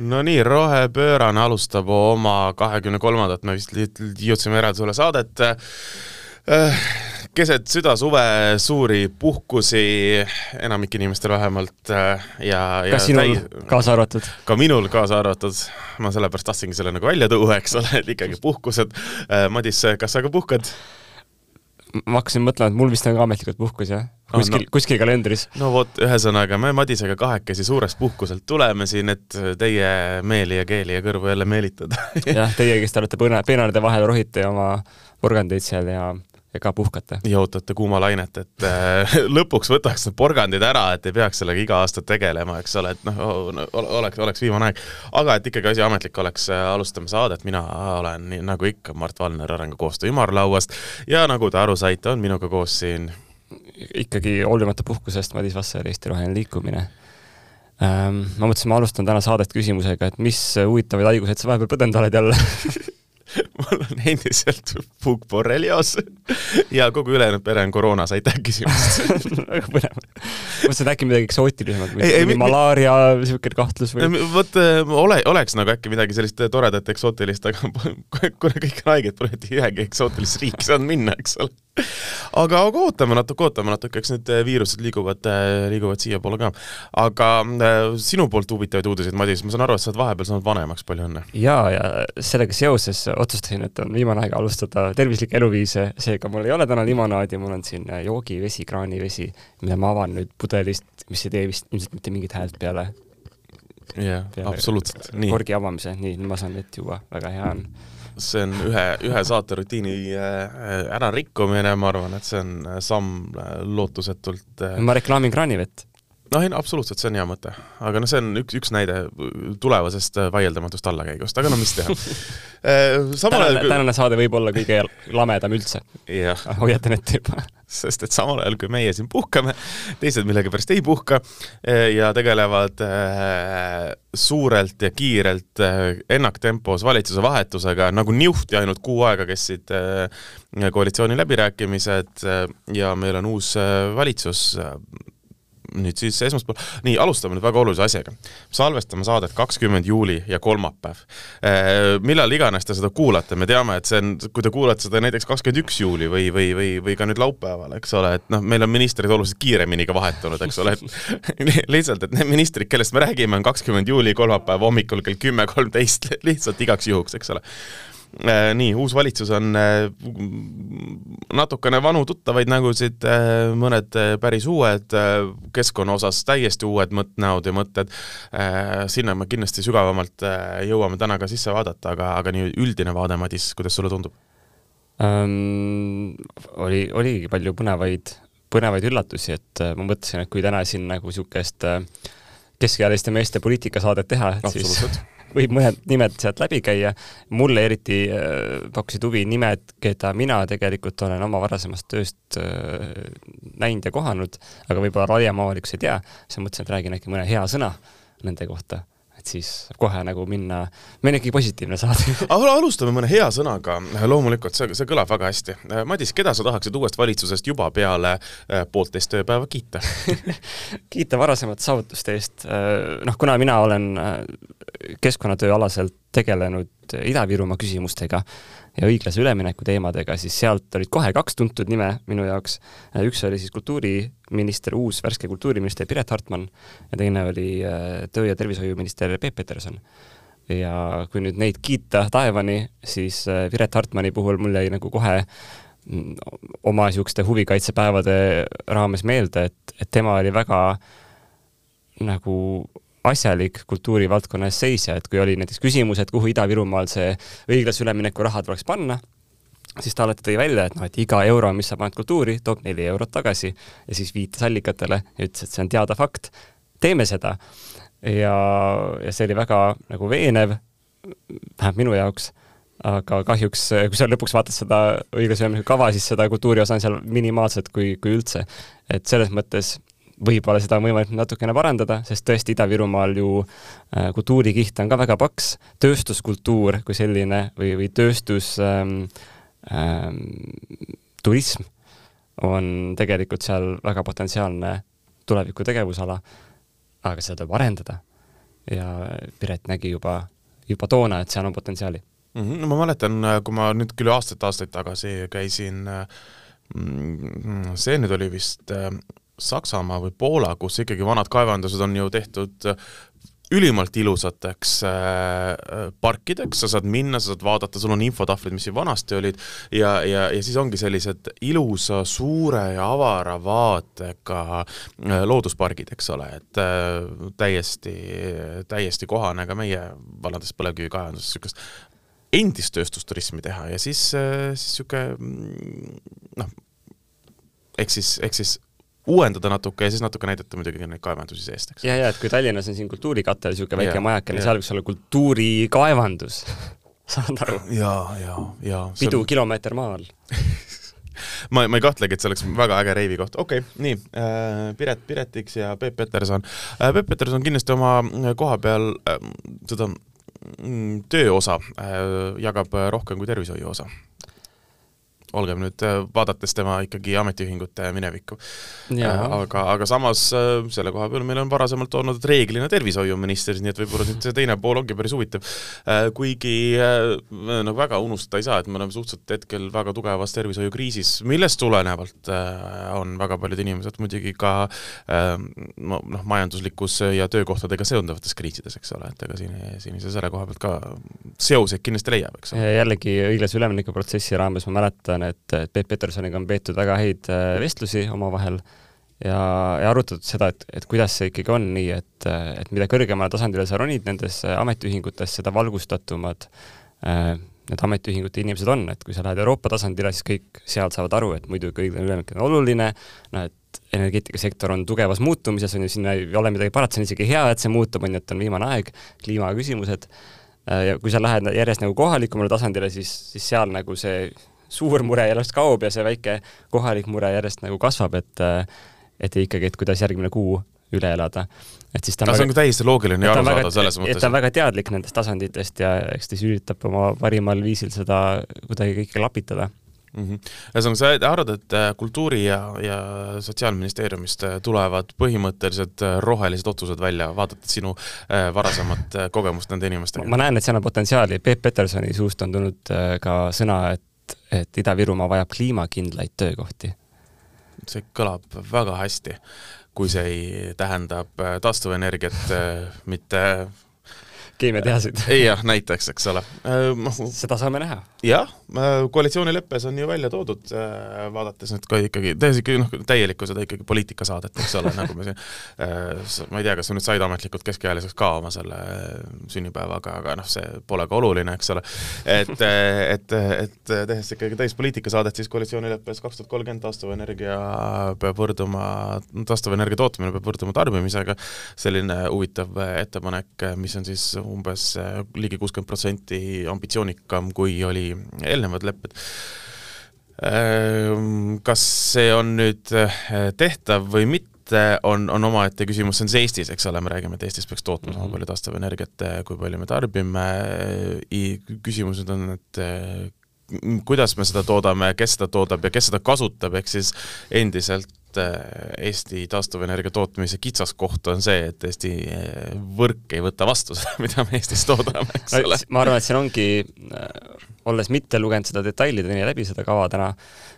no nii, rohepöörane alustab oma kahekümne kolmandat, me vist jõudsime järeldusele saadet äh, keset südasuve suuri puhkusi, enamik inimestel vähemalt äh, ja, ja kas sinul täi... kaasa arvatud? ka minul kaasa arvatud, ma sellepärast tahtsingi selle nagu välja tuua, eks ole, et ikkagi puhkused. Äh, Madis, kas sa ka puhkad? Ma hakkasin mõtlema, et mul vist on ka ametlikult puhkus, jah? kuskil oh, no,, kuskil kalendris. no vot, ühesõnaga, me Madisega kahekesi suurest puhkuselt tuleme siin, et teie meeli ja keeli ja kõrvu jälle meelitada jah, teie, kes te olete põne-, peenaride vahel, rohite oma porgandeid seal ja ka puhkate. ja ootate kuumalainet, et äh, lõpuks võtaks need porgandid ära, et ei peaks sellega iga aasta tegelema, eks ole, et noh, oleks, oleks viimane aeg. aga et ikkagi asi ametlik oleks, äh, alustame saadet, mina olen nii nagu ikka Mart Valner Arengukoostöö ümarlauast ja nagu te aru saite, on minuga koos siin ikkagi hoolimata puhkusest Madis Vasser, Eesti Roheline Liikumine ähm,. ma mõtlesin, ma alustan täna saadet küsimusega, et mis huvitavaid haiguseid sa vahepeal põdenud oled jälle mul on endiselt puukborrelioos ja kogu ülejäänud pere on koroonas, aitäh küsimast väga põnev. mõtlesin, äkki midagi eksootilisemat, mingi malaaria, niisugune kahtlus või? vot ole, oleks nagu äkki midagi sellist toredat eksootilist, aga kuna kõik on haiged, pole ühegi eksootilisse riiki saanud minna, eks ole. Aga, aga ootame natuke, ootame natuke, eks need viirused liiguvad, liiguvad siiapoole ka. aga äh, sinu poolt huvitavaid uudiseid, Madis, ma saan aru, et sa oled vahepeal saanud vanemaks, palju õnne! jaa, ja sellega seoses otsustasin, et on viimane aeg alustada tervislikke eluviise, seega mul ei ole täna limonaadi, mul on siin äh, joogivesi, kraanivesi, mida ma avan nüüd pudelist, mis ei tee vist ilmselt mitte mingit häält peale. jah, absoluutselt, nii. korgi avamise, nii, nüüd ma saan vett juua, väga hea on see on ühe, ühe saaterutiini äh, ärarikkumine, ma arvan, et see on äh, samm lootusetult ma reklaamin kraanivett noh, ei no absoluutselt, see on hea mõte. aga noh, see on üks, üks näide tulevasest vaieldamatust allakäigust, aga no mis teha äh, kui... tänane saade võib olla kõige lamedam üldse. hoiatan ette juba. Sest et samal ajal, kui meie siin puhkame, teised millegipärast ei puhka äh, ja tegelevad äh, suurelt ja kiirelt äh, ennaktempos valitsuse vahetusega, nagu niuhti ainult kuu aega kestsid koalitsiooni läbirääkimised ja meil on uus valitsus nüüd siis esmaspäeval, nii, alustame nüüd väga olulise asjaga. salvestame saadet kakskümmend juuli ja kolmapäev. Äh, millal iganes te seda kuulate, me teame, et see on, kui te kuulate seda näiteks kakskümmend üks juuli või, või, või, või ka nüüd laupäeval, eks ole, et noh, meil on ministrid oluliselt kiiremini ka vahetunud, eks ole, et lihtsalt, et need ministrid, kellest me räägime, on kakskümmend juuli kolmapäev hommikul kell kümme kolmteist, lihtsalt igaks juhuks, eks ole nii, uus valitsus on äh, natukene vanu tuttavaid nägusid, äh, mõned päris uued, keskkonna osas täiesti uued mõt-, näod ja mõtted, sinna me kindlasti sügavamalt jõuame täna ka sisse vaadata, aga, aga nii üldine vaade, Madis, kuidas sulle tundub um,? Oli, oligi palju põnevaid, põnevaid üllatusi, et ma mõtlesin, et kui täna siin nagu niisugust keskealiste meeste poliitikasaadet teha, et siis võib mõned nimed sealt läbi käia. mulle eriti äh, pakkusid huvi nimed, keda mina tegelikult olen oma varasemast tööst äh, näinud ja kohanud, aga võib-olla laiem avalikkus ei tea, siis ma mõtlesin, et räägin äkki mõne hea sõna nende kohta et siis saab kohe nagu minna, meil on ikkagi positiivne saade. Alustame mõne hea sõnaga, loomulikult see, see kõlab väga hästi. Madis, keda sa tahaksid uuest valitsusest juba peale äh, poolteist tööpäeva kiita? Kiita varasemate saavutuste eest, äh, noh, kuna mina olen äh, keskkonnatööalaselt tegelenud Ida-Virumaa küsimustega, ja õiglase ülemineku teemadega, siis sealt olid kohe kaks tuntud nime minu jaoks. üks oli siis kultuuriminister, uus värske kultuuriminister Piret Hartman ja teine oli äh, töö- ja tervishoiuminister Peep Peterson. ja kui nüüd neid kiita taevani, siis äh, Piret Hartmani puhul mul jäi nagu kohe mm, oma niisuguste huvikaitsepäevade raames meelde, et, et tema oli väga nagu asjalik kultuurivaldkonna eest seisja, et kui oli näiteks küsimus, et kuhu Ida-Virumaal see õiglase ülemineku raha tuleks panna, siis ta alati tõi välja, et noh, et iga euro, mis sa paned kultuuri, toob neli eurot tagasi ja siis viitas allikatele ja ütles, et see on teada fakt, teeme seda. ja, ja see oli väga nagu veenev, vähemalt minu jaoks, aga kahjuks, kui sa lõpuks vaatad seda õiglase ülemineku kava, siis seda kultuuri osa on seal minimaalselt, kui, kui üldse. et selles mõttes võib-olla seda on võimalik natukene parandada, sest tõesti Ida-Virumaal ju äh, kultuurikiht on ka väga paks, tööstuskultuur kui selline või, või tööstus ähm, ähm, turism on tegelikult seal väga potentsiaalne tuleviku tegevusala, aga seda tuleb arendada. ja Piret nägi juba, juba toona, et seal on potentsiaali. -hmm. no ma mäletan, kui ma nüüd küll aastaid-aastaid tagasi käisin, mm, see nüüd oli vist äh, Saksamaa või Poola, kus ikkagi vanad kaevandused on ju tehtud ülimalt ilusateks äh, parkideks, sa saad minna, sa saad vaadata, sul on infotahvlid, mis siin vanasti olid, ja, ja, ja siis ongi sellised ilusa, suure ja avara vaatega äh, looduspargid, eks ole, et äh, täiesti, täiesti kohane ka meie vanades põlevkivikaevanduses niisugust endist tööstusturismi teha. Ja siis, äh, siis niisugune mm, noh, ehk siis, ehk siis uuendada natuke ja siis natuke näidata muidugi neid kaevandusi seest, eks. ja, ja et kui Tallinnas on siin kultuurikatel niisugune väike majakene, seal võiks olla kultuurikaevandus saad aru? ja, ja, ja. pidu on... kilomeeter maa all ma, ma ei kahtlegi, et see oleks väga äge reivi koht. okei okay,, nii äh,, Piret Piretiks ja Peep Peterson äh,. Peep Peterson kindlasti oma äh, koha peal äh, seda mm, tööosa äh, jagab rohkem kui tervishoiu osa olgem nüüd, äh, vaadates tema ikkagi ametiühingute minevikku. Äh, aga, aga samas äh, selle koha peal meil on varasemalt olnud reeglina tervishoiuminister, nii et võib-olla nüüd see teine pool ongi päris huvitav. kuigi no väga unustada ei saa, et me oleme suhteliselt hetkel väga tugevas tervishoiukriisis, millest tulenevalt on väga paljud inimesed muidugi ka no noh, majanduslikus ja töökohtadega seonduvates kriisides, eks ole, et ega siin, siin selle koha pealt ka seoseid kindlasti leiab, eks ole. jällegi õiglase ülemineku protsessi raames ma mäletan, mäletan, et, Peep Petersoniga on peetud väga häid äh, vestlusi omavahel ja, ja arutatud seda, et, et kuidas see ikkagi on nii, et, et mida kõrgemale tasandile sa ronid nendes ametiühingutes, seda valgustatumad äh, need ametiühingute inimesed on, et kui sa lähed Euroopa tasandile, siis kõik seal saavad aru, et muidugi õiglane üleminek on oluline, noh et energeetikasektor on tugevas muutumises, on ju, sinna ei ole midagi parata, see on isegi hea, et see muutub, on ju, et on viimane aeg, kliimaküsimused, äh, ja kui sa lähed järjest nagu kohalikumale tasandile, siis, siis seal nagu see suur mure järjest kaob ja see väike kohalik mure järjest nagu kasvab, et et ikkagi, et kuidas järgmine kuu üle elada. et siis ta on väga, on täiesti loogiline ja arusaadav selles mõttes. et ta on väga teadlik nendest tasanditest ja eks ta siis üritab oma parimal viisil seda kuidagi kõike lapitada mm -hmm.. ühesõnaga, sa arvad, et äh, Kultuuri- ja, ja Sotsiaalministeeriumist äh, tulevad põhimõtteliselt äh, rohelised otsused välja, vaadates sinu varasemat kogemust nende inimestega? ma näen, et seal on potentsiaali, Peep Petersoni suust on tulnud ka sõna, et et, et Ida-Virumaa vajab kliimakindlaid töökohti? see kõlab väga hästi, kui see ei, tähendab taastuvenergiat, mitte keemiatehaseid. jah, näiteks, eks ole. Äh, seda saame näha. jah, äh, koalitsioonileppes on ju välja toodud, äh, vaadates nüüd ka ikkagi, tehes ikkagi noh, täielikku seda ikkagi poliitikasaadet, eks ole, nagu me siin, ma ei tea, kas sa nüüd said ametlikult keskealiseks ka oma selle sünnipäevaga, aga noh, see pole ka oluline, eks ole. et, et, et tehes ikkagi täispoliitikasaadet, siis koalitsioonileppes kaks tuhat kolmkümmend taastuvenergia peab võrduma, taastuvenergia tootmine peab võrduma tarbimisega, selline huvitav ettepanek, mis on siis umbes äh, ligi kuuskümmend protsenti ambitsioonikam, kui oli eelnevad lepped. Äh, kas see on nüüd äh, tehtav või mitte, on, on omaette küsimus, see on siis Eestis, eks ole, me räägime, et Eestis peaks tootma sama mm -hmm. palju taastuvenergiat, kui palju me tarbime, küsimused on, et kuidas me seda toodame, kes seda toodab ja kes seda kasutab, ehk siis endiselt Eesti taastuvenergia tootmise kitsaskoht on see, et Eesti eh, võrk ei võta vastu seda, mida me Eestis toodame, eks no, ole. ma arvan, et siin ongi, äh, olles mitte lugenud seda detailideni läbi, seda kava täna,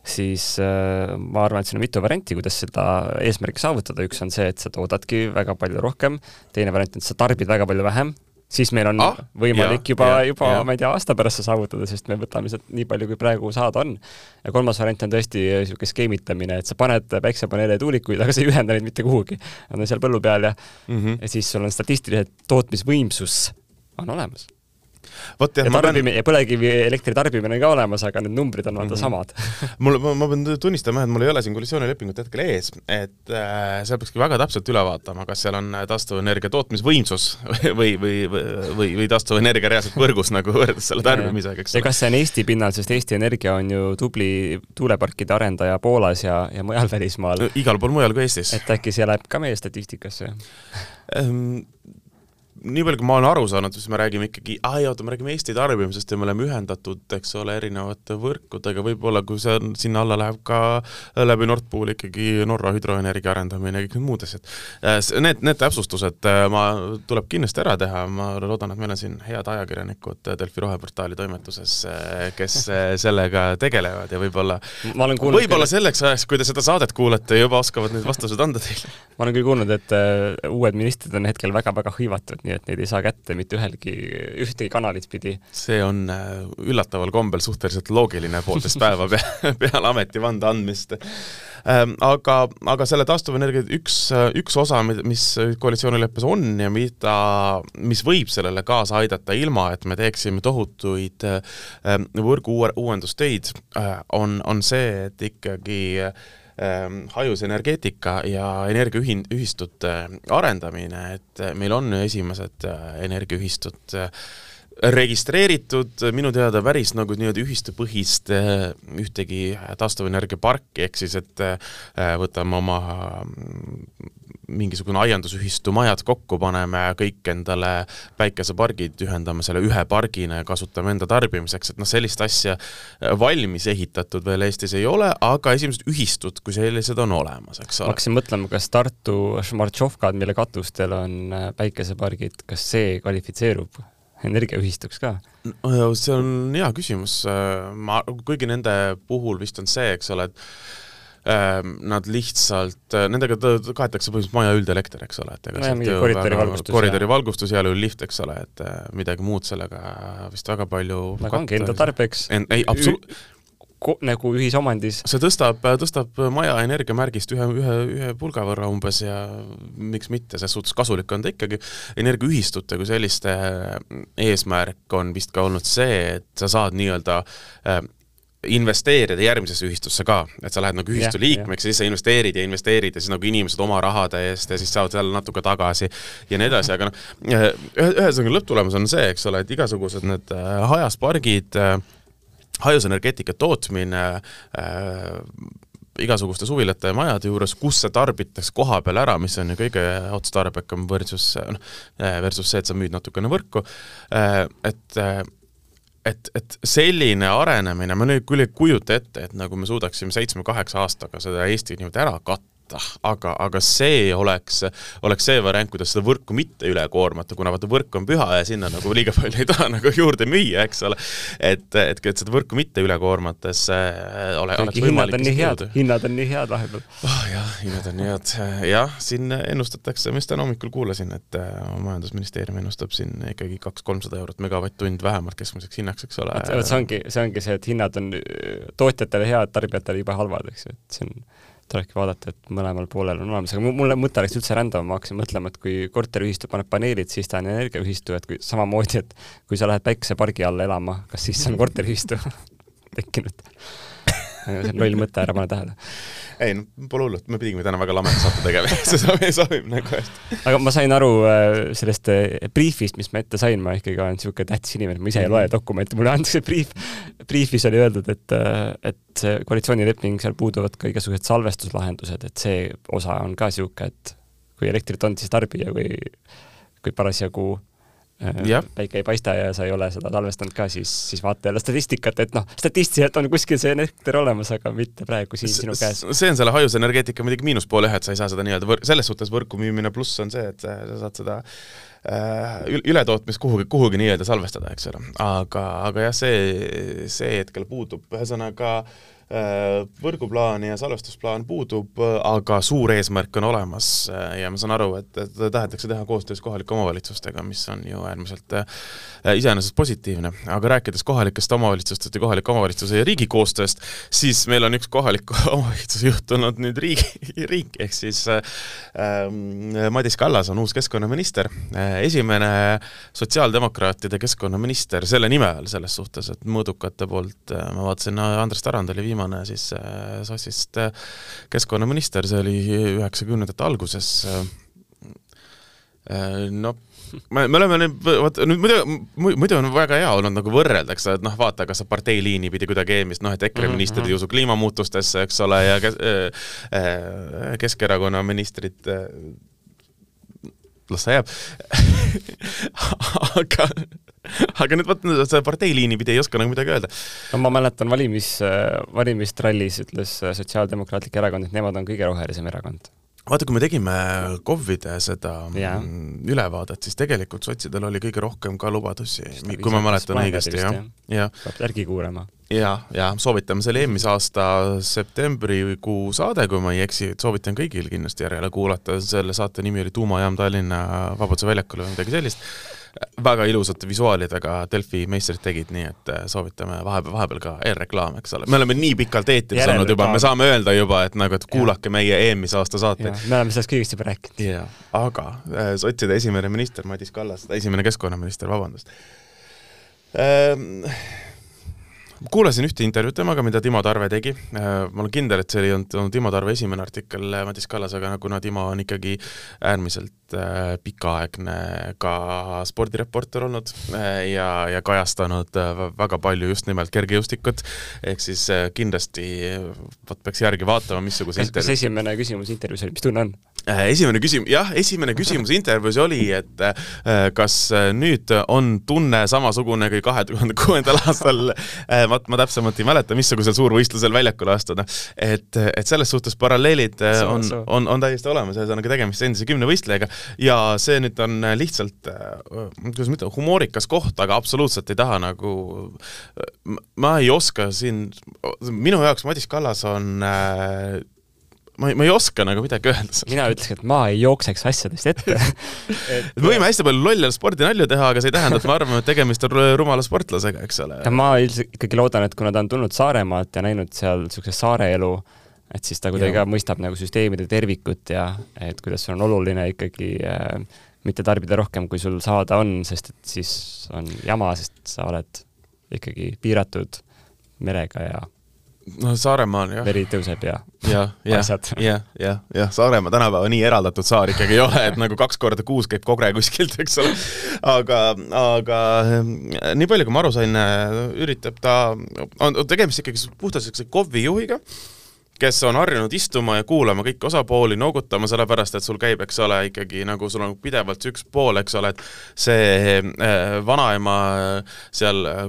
siis äh, ma arvan, et siin on mitu varianti, kuidas seda eesmärki saavutada, üks on see, et sa toodadki väga palju rohkem, teine variant on, et sa tarbid väga palju vähem siis meil on ah, võimalik ja, juba, juba ma ei tea, aasta pärast see saavutada, sest me võtame lihtsalt nii palju, kui praegu saada on. ja kolmas variant on tõesti niisugune skeemitamine, et sa paned päiksepaneele ja tuulikuid, aga sa ei ühenda neid mitte kuhugi. Nad on seal põllu peal ja mm, -hmm. ja siis sul on statistiliselt tootmisvõimsus on olemas vot jah, ja tarbimine pean... põlevkivielektri tarbimine on ka olemas, aga need numbrid on vaata mm -hmm. samad mul, ma, pean tunnistama, et mul ei ole siin koalitsioonilepingut hetkel ees, et äh, seal peakski väga täpselt üle vaatama, kas seal on taastuvenergia tootmisvõimsus või, või, või, või, või taastuvenergia reaalselt võrgus nagu võrreldes selle tarbimisega, eks ole. ja kas see on Eesti pinnal, sest Eesti Energia on ju tubli tuuleparkide arendaja Poolas ja, ja mujal välismaal. igal pool mujal kui Eestis. et äkki see läheb ka meie statistikasse ehm, nii palju, kui ma olen aru saanud, siis me räägime ikkagi, aa ei oota, me räägime Eesti tarbimisest ja me oleme ühendatud, eks ole, erinevate võrkudega, võib-olla kui see on, sinna alla läheb ka läbi Nord Pooli ikkagi Norra hüdroenergia arendamine ja kõik need muud asjad. Need, need täpsustused ma, tuleb kindlasti ära teha, ma loodan, et meil on siin head ajakirjanikud Delfi roheportaali toimetuses, kes sellega tegelevad ja võib-olla võib-olla selleks ajaks, kui te seda saadet kuulete, juba oskavad need vastused anda teile. ma olen küll kuulnud, et uued ministrid on hetkel väga-väga hõivatud, nii et neid ei saa kätte mitte ühelgi, ühtegi kanalit pidi. see on uh, üllataval kombel suhteliselt loogiline poolteist päeva pe peale ametivande andmist ähm, aga, aga selle taastuvenergia üks, üks osa, mis koalitsioonileppes on ja mida, mis võib sellele kaasa aidata, ilma et me teeksime tohutuid ähm, võrgu uuendustöid, äh, on, on see, et ikkagi ähm, hajusenergeetika ja energiaühistute arendamine, et meil on esimesed äh, energiaühistud äh, registreeritud minu teada päris nagu nii-öelda ühistupõhist ühtegi taastuvenergiaparki, ehk siis et võtame oma mingisugune aiandusühistu majad kokku paneme, kõik endale päikesepargid ühendame selle ühe pargina ja kasutame enda tarbimiseks, et noh, sellist asja äh, valmis ehitatud veel Eestis ei ole, aga esimesed ühistud kui sellised on olemas, eks ole. ma hakkasin mõtlema, kas Tartu Šmartšovkad, mille katustel on äh, päikesepargid, kas see kvalifitseerub energiaühistuks ka? see on hea küsimus, äh, ma, kuigi nende puhul vist on see, eks ole, et nad lihtsalt, äh, nendega kaetakse põhimõtteliselt maja üldelekter, eks ole, et ega sealt ju koridori valgustus, koridori valgustus, heal juhul lift, eks ole, et äh, midagi muud sellega vist väga palju aga ongi enda tarbeks en,. ei, absoluutselt nagu ühisomandis. see tõstab, tõstab maja energiamärgist ühe, ühe, ühe pulga võrra umbes ja miks mitte, selles suhtes kasulik on ta ikkagi. energiaühistute kui selliste eesmärk on vist ka olnud see, et sa saad nii-öelda äh, investeerida järgmisesse ühistusse ka, et sa lähed nagu ühistu yeah, liikmeks yeah. ja siis sa investeerid ja investeerid ja siis nagu inimesed oma rahade eest ja siis saavad jälle natuke tagasi ja nii edasi, aga noh, ühesõnaga lõpptulemus on see, eks ole, et igasugused need äh, hajaspargid äh,, hajusenergeetika tootmine äh, igasuguste suvilate ja majade juures, kus see tarbitakse koha peal ära, mis on ju kõige otstarbekam versus noh, versus see, et sa müüd natukene võrku, äh, et et, et selline arenemine, ma nüüd küll ei kujuta ette, et nagu me suudaksime seitsme-kaheksa aastaga seda Eesti niimoodi ära katta, võtta, aga, aga see oleks, oleks see variant, kuidas seda võrku mitte üle koormata, kuna vaata, võrk on püha ja sinna nagu liiga palju ei taha nagu juurde müüa, eks ole. et, et, et seda võrku mitte üle koormates äh, ole, oleks võimalik hinnad on nii head, hinnad on nii head vahepeal oh,. jah, hinnad on nii head, jah, siin ennustatakse, ma just täna hommikul kuulasin, et äh, Majandusministeerium ennustab siin ikkagi kaks-kolmsada eurot megavatt-tund vähemalt keskmiseks hinnaks, eks ole. vot see ongi, see ongi see, et hinnad on tootjatele head, tarbijatele jube halvad, eks ju, et see on tulebki vaadata, et mõlemal poolel on olemas, aga mulle mõte läks üldse rändama, ma hakkasin mõtlema, et kui korteriühistu paneb paneelid, siis ta on energiaühistu, et kui samamoodi, et kui sa lähed päikesepargi alla elama, kas siis on korteriühistu tekkinud? See on loll mõte, ära pane tähele ei no pole hullu, me pidime täna väga lameda saate tegema see sobib, sobib nagu hästi. aga ma sain aru äh, sellest äh, briifist, mis ma ette sain, ma ikkagi olen niisugune tähtis inimene, ma ise ei loe mhm. dokumente, mulle antakse briif, briifis oli öeldud, et, äh, et see koalitsioonileping, seal puuduvad ka igasugused salvestuslahendused, et see osa on ka niisugune, et kui elektrit on, siis tarbija, kui kui parasjagu päike ei paista ja sa ei ole seda salvestanud ka, siis, siis vaata jälle statistikat, et noh, statistiliselt on kuskil see elekter olemas, aga mitte praegu siin sinu käes. see on selle hajusenergeetika muidugi miinuspool jah, et sa ei saa seda nii-öelda võr-, selles suhtes võrku müümine pluss on see, et sa saad seda äh, ületootmist kuhugi, kuhugi nii-öelda salvestada, eks ole. aga, aga jah, see, see hetkel puudub, ühesõnaga äh, Äh, võrguplaan ja salvestusplaan puudub, aga suur eesmärk on olemas. Äh, ja ma saan aru, et, et tahetakse teha koostöös kohalike omavalitsustega, mis on ju äärmiselt äh, iseenesest positiivne. aga rääkides kohalikest omavalitsustest ja kohaliku omavalitsuse ja riigi koostööst, siis meil on üks kohaliku omavalitsuse juht tulnud nüüd riigi, riiki, ehk siis ähm, Madis Kallas on uus keskkonnaminister, esimene sotsiaaldemokraatide keskkonnaminister selle nime all, selles suhtes, et mõõdukate poolt, ma vaatasin, Andres Tarand oli viimane viimane siis äh, sossist äh, keskkonnaminister, see oli üheksakümnendate alguses. Äh, no me, me oleme nüüd, vot nüüd muidu, muidu on väga hea olnud nagu võrrelda, eks ole, et noh, vaata, kas sa partei liini pidi kuidagi eelmist, noh, et EKRE mm -hmm. ministrid ei usu kliimamuutustesse, eks ole, ja kes, äh, Keskerakonna ministrid äh, las ta jääb aga, aga nüüd vot seda parteiliini pidi ei oska nagu midagi öelda. no ma mäletan valimis, valimistrallis ütles Sotsiaaldemokraatlik Erakond, et nemad on kõige rohelisem erakond vaata, kui me tegime KOV-ide seda. Mm, ülevaadet, siis tegelikult sotsidel oli kõige rohkem ka lubadusi, kui ma mäletan õigesti, jah. jah. peab järgi kuulama. ja, ja soovitame, see oli eelmise aasta septembrikuu saade, kui ma ei eksi, soovitan kõigil kindlasti järele kuulata, selle saate nimi oli Tuumajaam Tallinna Vabaduse väljakul või midagi sellist väga ilusate visuaalidega Delfi meistrid tegid, nii et äh, soovitame vahepeal, vahepeal ka eelreklaam, eks ole. me oleme nii pikalt eetris olnud juba, me saame öelda juba, et nagu, et kuulake ja. meie eelmise aasta saateid. me oleme sellest kõigest juba rääkinud. jaa, aga äh, sotside esimene minister Madis Kallas, esimene keskkonnaminister, vabandust ähm, kuulasin ühte intervjuud temaga, mida Timo Tarve tegi, äh, ma olen kindel, et see ei olnud Timo Tarve esimene artikkel Madis Kallasega, kuna Timo on ikkagi äärmiselt äh, pikaaegne ka spordireporter olnud äh, ja, ja kajastanud väga palju just nimelt kergejõustikut, ehk siis kindlasti vot peaks järgi vaatama, missuguse kas, kas esimene küsimus intervjuus oli, mis tunne on? Esimene küsimus, jah, esimene küsimus intervjuus oli, et kas nüüd on tunne samasugune kui kahe tuhande kuuendal aastal ma, ma täpsemalt ei mäleta, missugusel suurvõistlusel väljakule astuda. et, et selles suhtes paralleelid äh, on, on, on täiesti olemas, ühesõnaga tegemist endise kümnevõistlejaga ja see nüüd on lihtsalt, äh, kuidas ma ütlen, humoorikas koht, aga absoluutselt ei taha nagu, ma ei oska siin, minu jaoks Madis Kallas on äh, ma ei, ma ei oska nagu midagi öelda sellest. mina ütleks, et ma ei jookseks asjadest ette et me võime hästi palju lolle spordinalju teha, aga see ei tähenda, et me arvame, et tegemist on rumala sportlasega, eks ole. ma üldiselt ikkagi loodan, et kuna ta on tulnud Saaremaalt ja näinud seal niisugust saare elu, et siis ta kuidagi ka mõistab nagu süsteemide tervikut ja et kuidas on oluline ikkagi äh, mitte tarbida rohkem, kui sul saada on, sest et siis on jama, sest sa oled ikkagi piiratud merega ja no Saaremaal jah. veri tõuseb ja jah, jah, jah, jah, jah, Saaremaa tänapäeva nii eraldatud saar ikkagi ei ole, et nagu kaks korda kuus käib kogre kuskilt, eks ole. aga, aga ehm, nii palju, kui ma aru sain, üritab ta, on tegemist ikkagi puhtalt sellise KOV-i juhiga kes on harjunud istuma ja kuulama kõiki osapooli, noogutama, sellepärast et sul käib, eks ole, ikkagi nagu sul on pidevalt see üks pool, eks ole, et see äh, vanaema seal äh,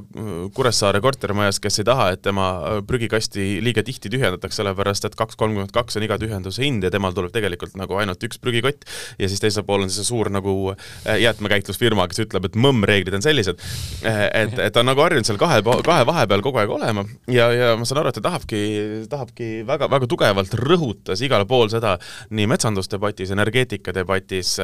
Kuressaare kortermajas, kes ei taha, et tema prügikasti liiga tihti tühjendatakse, sellepärast et kaks kolmkümmend kaks on iga tühjenduse hind ja temal tuleb tegelikult nagu ainult üks prügikott ja siis teisel pool on see suur nagu äh, jäätmekäitlusfirma, kes ütleb, et mõmm-reeglid on sellised, et, et ta on nagu harjunud seal kahe, kahe vahepeal kogu aeg olema ja, ja ma saan aru, et ta tahabki, tahabki väga väga, väga tugevalt rõhutas igal pool seda nii metsandusdebatis, energeetikadebatis,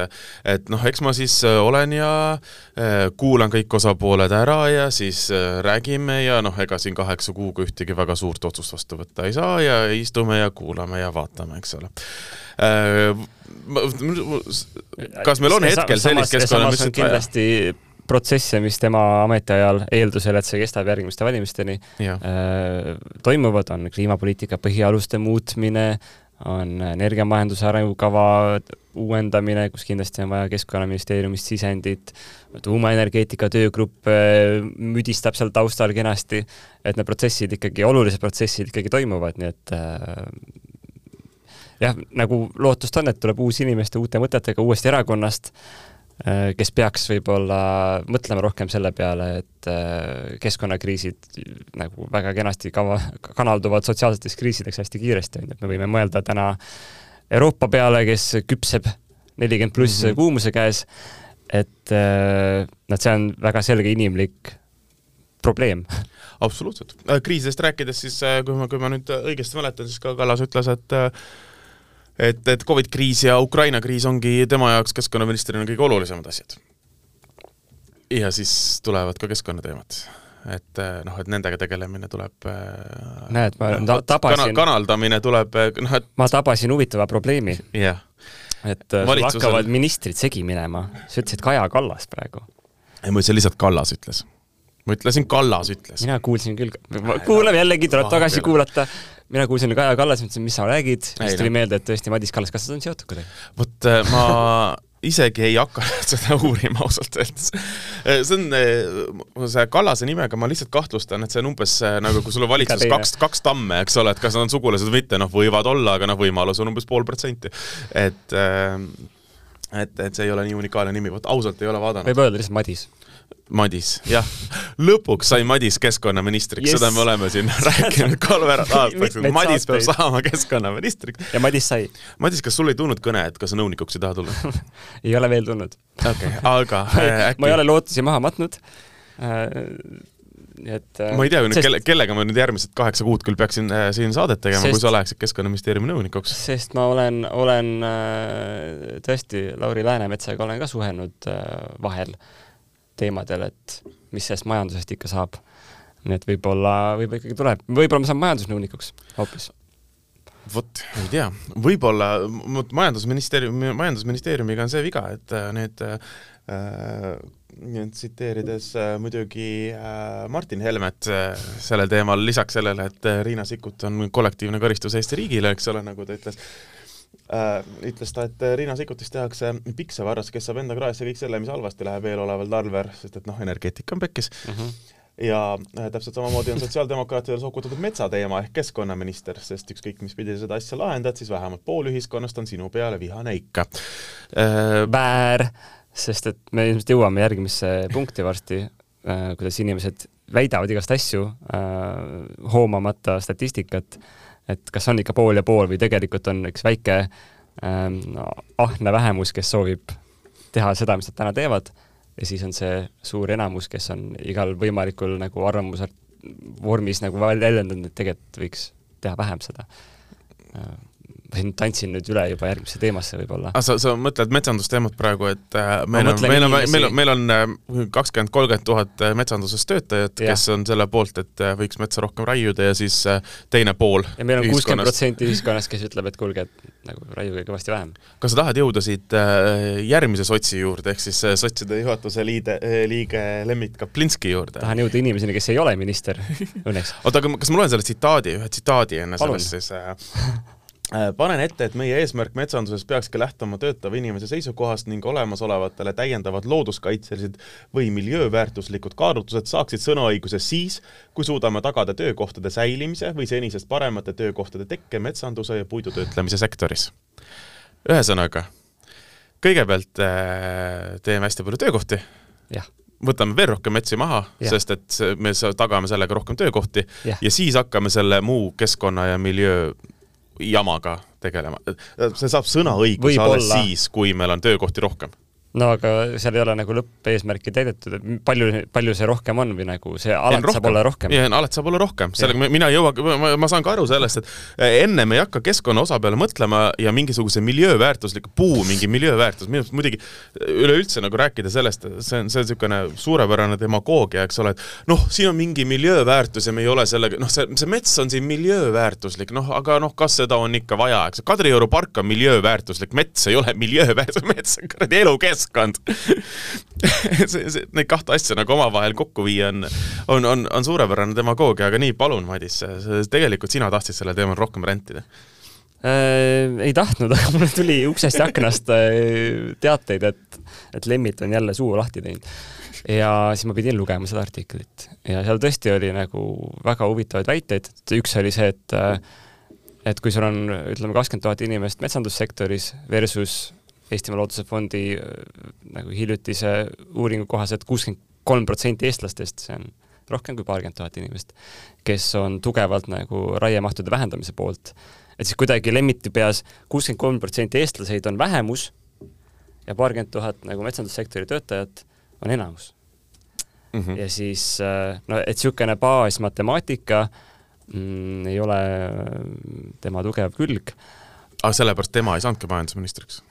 et noh, eks ma siis äh, olen ja äh, kuulan kõik osapooled ära ja siis äh, räägime ja noh, ega siin kaheksa kuuga ühtegi väga suurt otsust vastu võtta ei saa ja istume ja kuulame ja vaatame, eks ole kas meil on hetkel sellist keskkonnaministrit vaja? kindlasti protsesse, mis tema ametiajal, eeldusel, et see kestab järgmiste valimisteni, äh, toimuvad, on kliimapoliitika põhialuste muutmine, on energiamajanduse arengukava uuendamine, kus kindlasti on vaja Keskkonnaministeeriumist sisendit, tuumaenergeetika töögrupp äh, müdistab seal taustal kenasti, et need protsessid ikkagi, olulised protsessid ikkagi toimuvad, nii et äh, jah, nagu lootust on, et tuleb uus inimeste uute mõtetega uuest erakonnast äh,, Äh, kes peaks võib-olla mõtlema rohkem selle peale, et äh, keskkonnakriisid nagu väga kenasti kava, kanalduvad sotsiaalseteks kriisideks hästi kiiresti, on ju, et me võime mõelda täna Euroopa peale, kes küpseb nelikümmend pluss mm -hmm. kuumuse käes, et äh, noh, see on väga selge inimlik probleem. absoluutselt. kriisidest rääkides siis, kui ma, kui ma nüüd õigesti mäletan, siis ka Kallas ütles, et et, et Covid kriis ja Ukraina kriis ongi tema jaoks keskkonnaministrina kõige olulisemad asjad. ja siis tulevad ka keskkonnateemad et eh, noh, et nendega tegelemine tuleb eh, näed, ma ta tabasin kana, kanaldamine tuleb eh, noh, et ma tabasin huvitava probleemi. jah. et Valitsusel... sul hakkavad ministrid segi minema. sa ütlesid Kaja Kallas praegu. ei, ma ütlesin lihtsalt Kallas ütles. Ma ütlesin Kallas ütles. mina kuulsin küll, kuulame jällegi, tuleb tagasi kuulata mina kuulsin Kaja Kallas, mõtlesin, mis sa räägid, siis tuli meelde, et tõesti Madis Kallas, kas nad on seotud kuidagi? vot äh, ma isegi ei hakanud seda uurima ausalt öeldes. Äh, see on, äh, see Kallase nimega ma lihtsalt kahtlustan, et see on umbes nagu kui sul on valitsuses kaks, kaks tamme, eks ole, et kas nad on sugulased või mitte, noh, võivad olla, aga noh, võimalus on umbes pool protsenti. et et, et see ei ole nii unikaalne nimi, vot ausalt ei ole vaadanud. võib öelda lihtsalt Madis Madis, jah. lõpuks sai Madis keskkonnaministriks yes., seda me oleme siin rääkinud kolmveerand aastaks, et Madis peab saama keskkonnaministriks. ja Madis sai. Madis, kas sul ei tulnud kõne, et kas sa nõunikuks ei taha tulla ei ole veel tulnud. okei okay,, aga äh, äkki ma ei ole lootusi maha matnud äh, et äh, ma ei tea nüüd sest... kelle, kellega ma nüüd järgmised kaheksa kuud küll peaksin äh, siin saadet tegema sest..., kui sa läheksid Keskkonnaministeeriumi nõunikuks. sest ma olen, olen äh, tõesti Lauri Läänemetsaga olen ka suhelnud äh, vahel äh, teemadel, et mis sellest majandusest ikka saab. nii et võib-olla, võib-olla ikkagi tuleb, võib-olla ma saan majandusnõunikuks hoopis. Vot, ei tea, võib-olla majandusministeeriumi, majandusministeeriumiga on see viga, et äh, need äh, tsiteerides äh, muidugi äh, Martin Helmet äh, sellel teemal, lisaks sellele, et äh, Riina Sikkut on kollektiivne karistus Eesti riigile, eks ole, nagu ta ütles äh,, äh, ütles ta, et Riina Sikkutist tehakse piksevarras, kes saab enda kraesse kõik selle, mis halvasti läheb eeloleval talvel, sest et noh, energeetika on pekkis mm. -hmm ja äh, täpselt samamoodi on sotsiaaldemokraatidel sokutatud metsateema ehk keskkonnaminister, sest ükskõik, mis pidi seda asja lahendad, siis vähemalt pool ühiskonnast on sinu peale vihane ikka äh,. väär, sest et me ilmselt jõuame järgmisse punkti varsti äh,, kuidas inimesed väidavad igast asju äh,, hoomamata statistikat et kas on ikka pool ja pool või tegelikult on üks väike ähm, ahne vähemus, kes soovib teha seda, mis nad täna teevad, ja siis on see suur enamus, kes on igal võimalikul nagu arvamuse vormis nagu väljendanud, et tegelikult võiks teha vähem seda. Äh, tantsin nüüd üle juba järgmisse teemasse võib-olla. Ah, sa, sa mõtled metsandusteemat praegu, et äh, meil on, meil on, meil on, meil on äh, kakskümmend, kolmkümmend tuhat äh, metsanduses töötajat, kes on selle poolt, et võiks metsa rohkem raiuda ja siis teine pool ja meil on kuuskümmend protsenti ühiskonnast, kes ütleb, et kuulge, et nagu raiuge kõvasti vähem. kas sa tahad jõuda siit järgmise sotsi juurde, ehk siis sotside juhatuse liide liige Lembit Kaplinski juurde? tahan jõuda inimeseni, kes ei ole minister, õnneks. oota, aga kas ma loen selle tsitaadi, ühe tsitaadi enne sellest siis Äh, panen ette, et meie eesmärk metsanduses peakski lähtuma töötava inimese seisukohast ning olemasolevatele täiendavad looduskaitselised või miljööväärtuslikud kaalutlused saaksid sõnaõiguse siis, kui suudame tagada töökohtade säilimise või senisest paremate töökohtade tekke metsanduse ja puidutöötlemise sektoris. ühesõnaga, kõigepealt äh, teeme hästi palju töökohti, võtame veel rohkem metsi maha, sest et me tagame sellega rohkem töökohti ja. ja siis hakkame selle muu keskkonna ja miljöö jamaga tegelema. see saab sõnaõigus alles siis, kui meil on töökohti rohkem no aga seal ei ole nagu lõppeesmärki täidetud, et palju, palju see rohkem on või nagu see alati saab olla rohkem? jah, alati saab olla rohkem, sellega mina ei jõua, ma, ma saan ka aru sellest, et eh, ennem ei hakka keskkonna osa peale mõtlema ja mingisuguse miljööväärtusliku puu mingi miljööväärtus, minu arust muidugi üleüldse nagu rääkida sellest, see on, see on niisugune suurepärane demagoogia, eks ole, et noh, siin on mingi miljööväärtus ja me ei ole sellega, noh, see, see mets on siin miljööväärtuslik, noh, aga noh, kas seda on ikka vaja, eks. Kadrioru park on miljööväärtuslik, mets ei ole miljööväärtus, mets on kuradi elukeskkond keskkond see, see, neid kahte asja nagu omavahel kokku viia on, on, on, on suurepärane demagoogia, aga nii, palun, Madis, tegelikult sina tahtsid sellel teemal rohkem rentida äh,? ei tahtnud, aga mulle tuli uksest ja aknast äh, teateid, et, et Lemmit on jälle suu lahti teinud. ja siis ma pidin lugema seda artiklit ja seal tõesti oli nagu väga huvitavaid väiteid, et üks oli see, et äh, et kui sul on, ütleme, kakskümmend tuhat inimest metsandussektoris versus Eestimaa Looduse Fondi äh, nagu hiljutise uuringu kohaselt kuuskümmend kolm protsenti eestlastest, see on rohkem kui paarkümmend tuhat inimest, kes on tugevalt nagu raiemahtude vähendamise poolt. et siis kuidagi Lemmiti peas kuuskümmend kolm protsenti eestlaseid on vähemus ja paarkümmend tuhat nagu metsandussektori töötajat on enamus mm. -hmm. ja siis äh, no et niisugune baasmatemaatika mm, ei ole tema tugev külg. aga sellepärast tema ei saanudki majandusministriks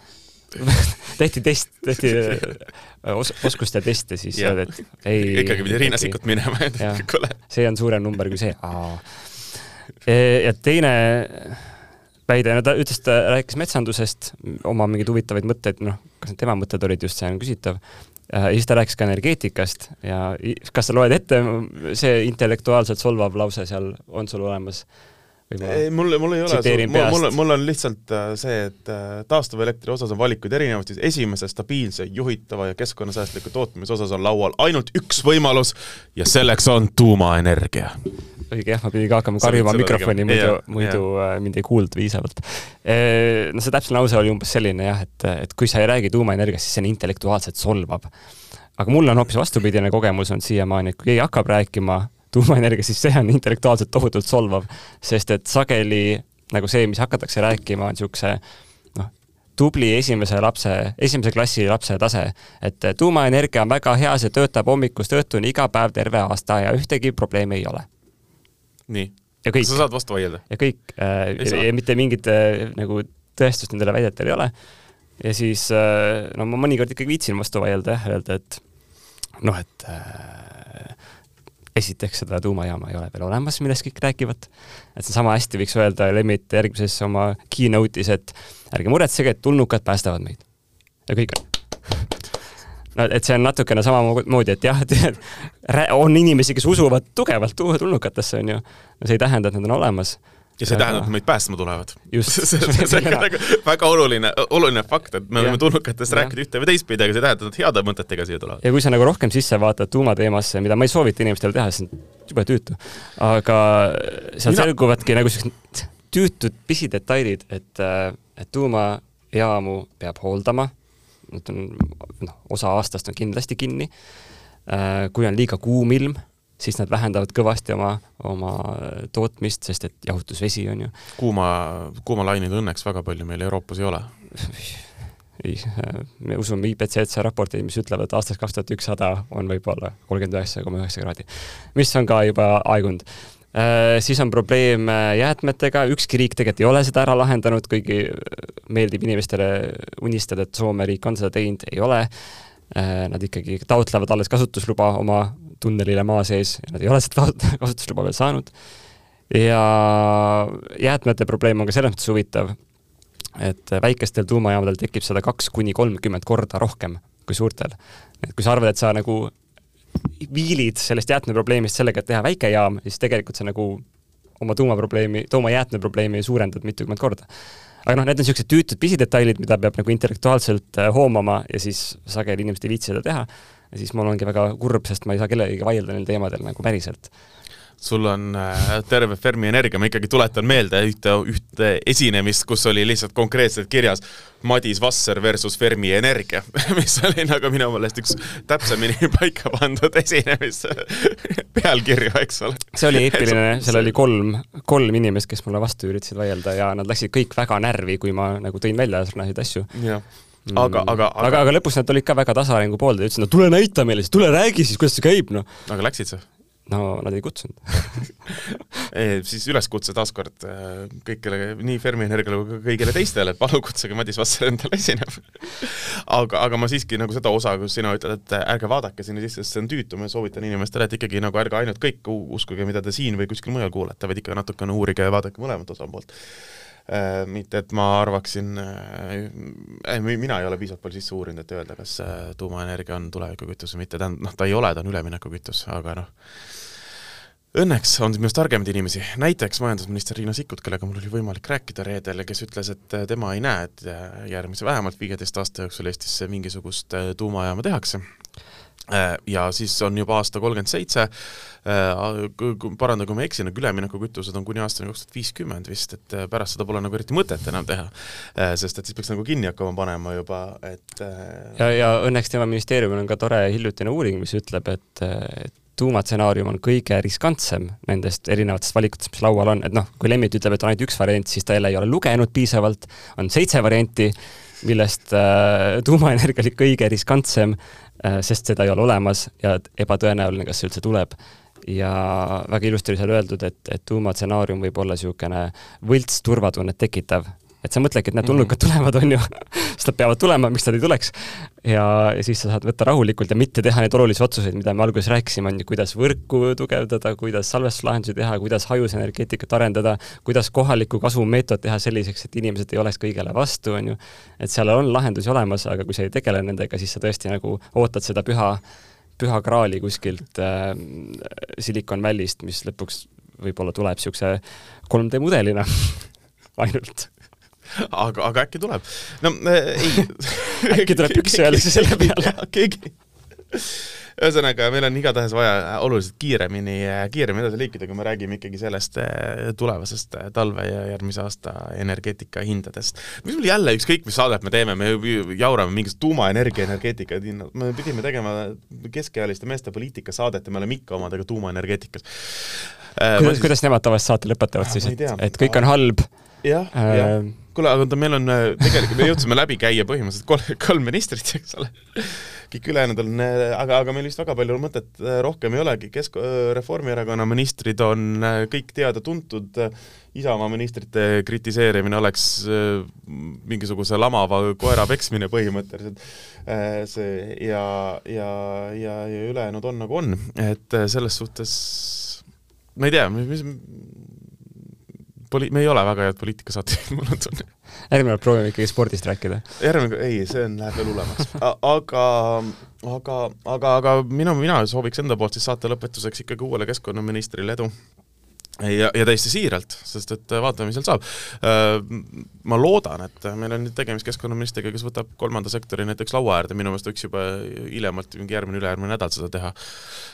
tehti test, tehti äh, os-, oskuste teste, siis öeldi, et ei ikkagi pidi Riina Sikkut minema, et kuule. see on suurem number kui see. E, ja teine väide, no ta ütles, ta rääkis metsandusest, oma mingeid huvitavaid mõtteid, noh, kas tema mõtted olid just, see on küsitav, ja siis ta rääkis ka energeetikast ja kas sa loed ette, see intellektuaalselt solvav lause seal on sul olemas ei, mul, mul ei ole, mul, mul, mul on lihtsalt äh, see, et äh, taastuvelektri osas on valikuid erinevaid, siis esimese stabiilse, juhitava ja keskkonnasäästliku tootmise osas on laual ainult üks võimalus ja selleks on tuumaenergia. õige jah, ma pidin ka hakkama karjuma mikrofoni, muidu, muidu yeah. mind ei kuulda piisavalt. No see täpne lause oli umbes selline jah, et, et kui sa ei räägi tuumaenergiast, siis see on intellektuaalselt solvav. aga mul on hoopis vastupidine kogemus olnud siiamaani, et kui keegi hakkab rääkima tuumaenergia, siis see on intellektuaalselt tohutult solvav, sest et sageli nagu see, mis hakatakse rääkima, on niisuguse noh, tubli esimese lapse, esimese klassi lapse tase, et tuumaenergia on väga hea, see töötab hommikust õhtuni iga päev terve aasta ja ühtegi probleemi ei ole. nii. sa saad vastu vaielda? ja kõik äh, ja, ja mitte mingit äh, nagu tõestust nendele väidetele ei ole. ja siis äh, no ma mõnikord ikkagi viitsin vastu vaielda jah, öelda, et noh, et äh, esiteks seda tuumajaama ei ole veel olemas, millest kõik räägivad. et sama hästi võiks öelda Lemmit järgmises oma keynote'is, et ärge muretsege, et tulnukad päästavad meid. ja kõik on no et see on natukene samamoodi, et jah, et on inimesi, kes usuvad tugevalt tulnukatesse, on ju. see ei tähenda, et nad on olemas ja see ei tähenda, et meid päästma tulevad. see, see, see on väga, väga oluline, oluline fakt, et me võime tulnukatest rääkida ühte või teistpidi, aga see ei tähenda, et nad heade mõtetega siia tulevad. ja kui sa nagu rohkem sisse vaatad tuumateemasse, mida ma ei soovita inimestele teha, see on jube tüütu, aga seal Mina... selguvadki nagu sellised tüütud pisidetailid, et, et tuumajaamu peab hooldama, nad on, noh, osa aastast on kindlasti kinni, kui on liiga kuum ilm siis nad vähendavad kõvasti oma, oma tootmist, sest et jahutusvesi on ju. kuuma, kuumalaineid õnneks väga palju meil Euroopas ei ole ei, me usume IPCC raporteid, mis ütlevad, et aastaks kaks tuhat ükssada on võib-olla kolmkümmend üheksa koma üheksa kraadi, mis on ka juba aegunud äh,. siis on probleem äh, jäätmetega, ükski riik tegelikult ei ole seda ära lahendanud, kuigi meeldib inimestele unistada, et Soome riik on seda teinud, ei ole äh,. Nad ikkagi taotlevad alles kasutusluba oma tunnelile maa sees ja nad ei ole seda kasutusluba veel saanud. ja jäätmete probleem on ka selles mõttes huvitav, et väikestel tuumajaamadel tekib seda kaks kuni kolmkümmend korda rohkem kui suurtel. et kui sa arvad, et sa nagu viilid sellest jäätmeprobleemist sellega, et teha väike jaam, siis tegelikult sa nagu oma tuumaprobleemi, tuumajäätmeprobleemi suurendad mitukümmend korda. aga noh, need on niisugused tüütud pisidetailid, mida peab nagu intellektuaalselt äh, hoomama ja siis sageli inimesed ei viitsi seda teha siis ma olengi väga kurb, sest ma ei saa kellegagi vaielda neil teemadel nagu päriselt sul on äh, terve Fermi Energia, ma ikkagi tuletan meelde ühte, ühte esinemist, kus oli lihtsalt konkreetselt kirjas Madis Vasser versus Fermi Energia, mis oli nagu minu meelest üks täpsemini paika pandud esinemis pealkirju, eks ole. see oli eepiline, seal oli kolm, kolm inimest, kes mulle vastu üritasid vaielda ja nad läksid kõik väga närvi, kui ma nagu tõin välja sarnaseid asju. jah aga, aga, aga aga, aga lõpus nad olid ka väga tasarengu pooldajad, ütlesid, no tule näita meile siis, tule räägi siis, kuidas see käib, noh. aga läksid sa? no nad ei kutsunud siis üleskutse taaskord äh, kõikidele, nii Fermi Energiale kui ka kõigile teistele, et palun kutsuge Madis Vasser endale esinema aga, aga ma siiski nagu seda osa, kus sina ütled, et ärge vaadake sinna sisse, sest see on tüütu, ma soovitan inimestele, et ikkagi nagu ärge ainult kõik uskuge, mida te siin või kuskil mujal kuulete, vaid ikka natukene uurige ja vaadake mõlemat osapoolt mitte et ma arvaksin, äh, mina ei ole piisavalt palju sisse uurinud, et öelda, kas äh, tuumaenergia on tulevikukütus või mitte, tähendab, noh, ta ei ole, ta on üleminekukütus, aga noh, Õnneks on minust targemaid inimesi, näiteks majandusminister Riina Sikkut, kellega mul oli võimalik rääkida reedel ja kes ütles, et tema ei näe, et järgmise vähemalt viieteist aasta jooksul Eestisse mingisugust tuumajaama tehakse. Äh, ja siis on juba aasta kolmkümmend seitse, äh, paranda, kui ma eksin, aga üleminekukütused on kuni aastani kaks tuhat viiskümmend vist, et äh, pärast seda pole nagu eriti mõtet enam teha. sest et siis peaks nagu kinni hakkama panema juba, et ja, ja õnneks tema ministeeriumil on ka tore hiljutine uuring, mis ütleb, et, et tuumatsenaarium on kõige riskantsem nendest erinevatest valikutest, mis laual on, et noh, kui Lemmit ütleb, et on ainult üks variant, siis ta jälle ei ole lugenud piisavalt, on seitse varianti, millest äh, tuumaenergia oli kõige riskantsem. Äh, sest seda ei ole olemas ja ebatõenäoline, kas see üldse tuleb. ja väga ilusti oli seal öeldud, et, et tuumatsenaarium võib olla niisugune võlts turvatunnet tekitav et sa mõtledki, et need tulnukad mm. tulevad, on ju sest nad peavad tulema, miks nad ei tuleks. ja, ja siis sa saad võtta rahulikult ja mitte teha neid olulisi otsuseid, mida me alguses rääkisime, on ju, kuidas võrku tugevdada, kuidas salvestuslahendusi teha, kuidas hajusenergeetikat arendada, kuidas kohaliku kasu meetod teha selliseks, et inimesed ei oleks kõigele vastu, on ju. et seal on lahendusi olemas, aga kui sa ei tegele nendega, siis sa tõesti nagu ootad seda püha, püha graali kuskilt äh, Silicon Valley'st, mis lõpuks võib-olla tuleb niisuguse 3D mudelina ainult aga, aga äkki tuleb. no äh, ei äkki tuleb pükse öeldakse selle peale. keegi ühesõnaga, meil on igatahes vaja oluliselt kiiremini, kiiremini edasi liikuda, kui me räägime ikkagi sellest eh, tulevasest talve ja järgmise aasta energeetika hindadest. mis meil jälle, ükskõik mis saadet me teeme, me jaurame mingisugust tuumaenergia energeetika hinnad, me pidime tegema keskealiste meeste poliitikasaadet ja me oleme ikka omadega tuumaenergeetikas. kuidas, siis... kuidas nemad tavaliselt saate lõpetavad siis, et, et kõik on halb? jah äh,, jah kuule, aga oota, meil on äh, tegelikult, me jõudsime läbi käia põhimõtteliselt kolm, kolm ministrit, eks ole. kõik ülejäänud on, äh, aga, aga meil vist väga palju mõtet äh, rohkem ei olegi, Kesk-, Reformierakonna ministrid on kõik teada-tuntud, Isamaa ministrite kritiseerimine oleks mingisuguse lamava koera peksmine põhimõtteliselt. see ja, ja, ja, ja ülejäänud on nagu on, et selles suhtes ma ei tea, mis, poli-, me ei ole väga head poliitikasaatejuhid, mul on tunne. järgmine kord proovime ikkagi spordist rääkida. järgmine, ei, see on, läheb veel hullemaks. aga, aga, aga, aga minu, mina sooviks enda poolt siis saate lõpetuseks ikkagi uuele keskkonnaministrile edu ja, ja täiesti siiralt, sest et vaatame, mis seal saab. Äh, ma loodan, et meil on nüüd tegemist keskkonnaministriga, kes võtab kolmanda sektori näiteks laua äärde, minu meelest võiks juba hiljemalt, mingi järgmine, ülejärgmine nädal seda teha.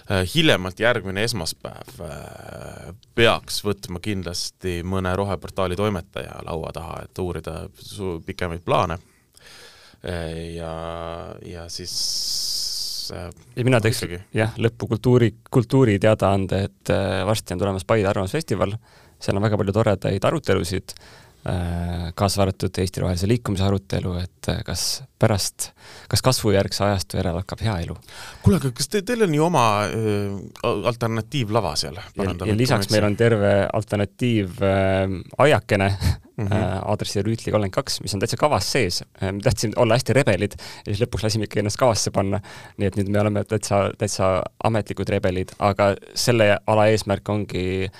Äh, hiljemalt järgmine esmaspäev äh, peaks võtma kindlasti mõne roheportaali toimetaja laua taha, et uurida pikemaid plaane. ja, ja siis Äh, ja mina teeks jah, lõppu kultuuri, kultuuri teadaande, et äh, varsti on tulemas Paide Arvamusfestival, seal on väga palju toredaid arutelusid, äh, kaasa arvatud Eesti Rohelise Liikumise arutelu, et kas pärast, kas kasvujärgse ajastu järel hakkab hea elu. kuule, aga kas te, teil on ju oma äh, alternatiivlava seal? ja, ja lisaks meil on terve alternatiivajakene äh, mm -hmm. aadressil Rüütli kolmkümmend kaks, mis on täitsa kavas sees. me tahtsime olla hästi rebelid ja siis lõpuks lasime ikka ennast kavasse panna. nii et nüüd me oleme täitsa, täitsa ametlikud rebelid, aga selle ala eesmärk ongi äh,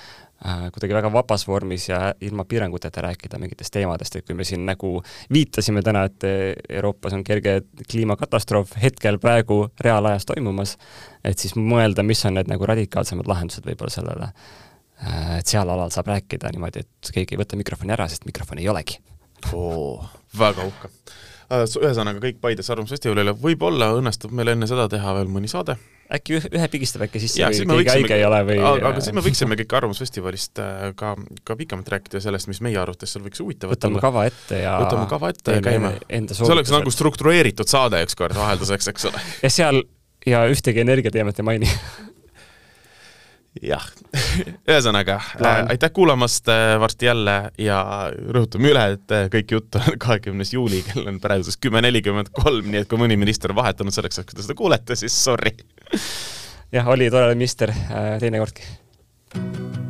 kuidagi väga vabas vormis ja ilma piiranguteta rääkida mingitest teemadest, et kui me siin nagu viitasime täna, et Euroopas on kerge kliimakatastroof hetkel praegu reaalajas toimumas, et siis mõelda, mis on need nagu radikaalsemad lahendused võib-olla sellele. Äh, et seal alal saab rääkida niimoodi, et keegi ei võta mikrofoni ära, sest mikrofoni ei olegi. Väga uhke. Äh, ühesõnaga kõik Paides Arvamusfestivalile, võib-olla õnnestub meil enne seda teha veel mõni saade. äkki ühe pigistab äkki sisse või keegi haige ei ole või aga, siis me võiksime kõik Arvamusfestivalist äh, ka, ka pikemalt rääkida sellest, mis meie arvates seal võiks huvitavat võtame olla. kava ette ja võtame kava ette ja käime. see oleks nagu struktureeritud saade ükskord vahelduseks, eks ole. ja seal ja ühtegi energiateemat ei maini jah, ühesõnaga äh, aitäh kuulamast äh, varsti jälle ja rõhutame üle, et äh, kõik jutt on kahekümnes juuli, kell on praeguseks kümme nelikümmend kolm, nii et kui mõni minister on vahetunud selleks kui te seda kuulete, siis sorry. jah, oli tore minister äh, teinekordki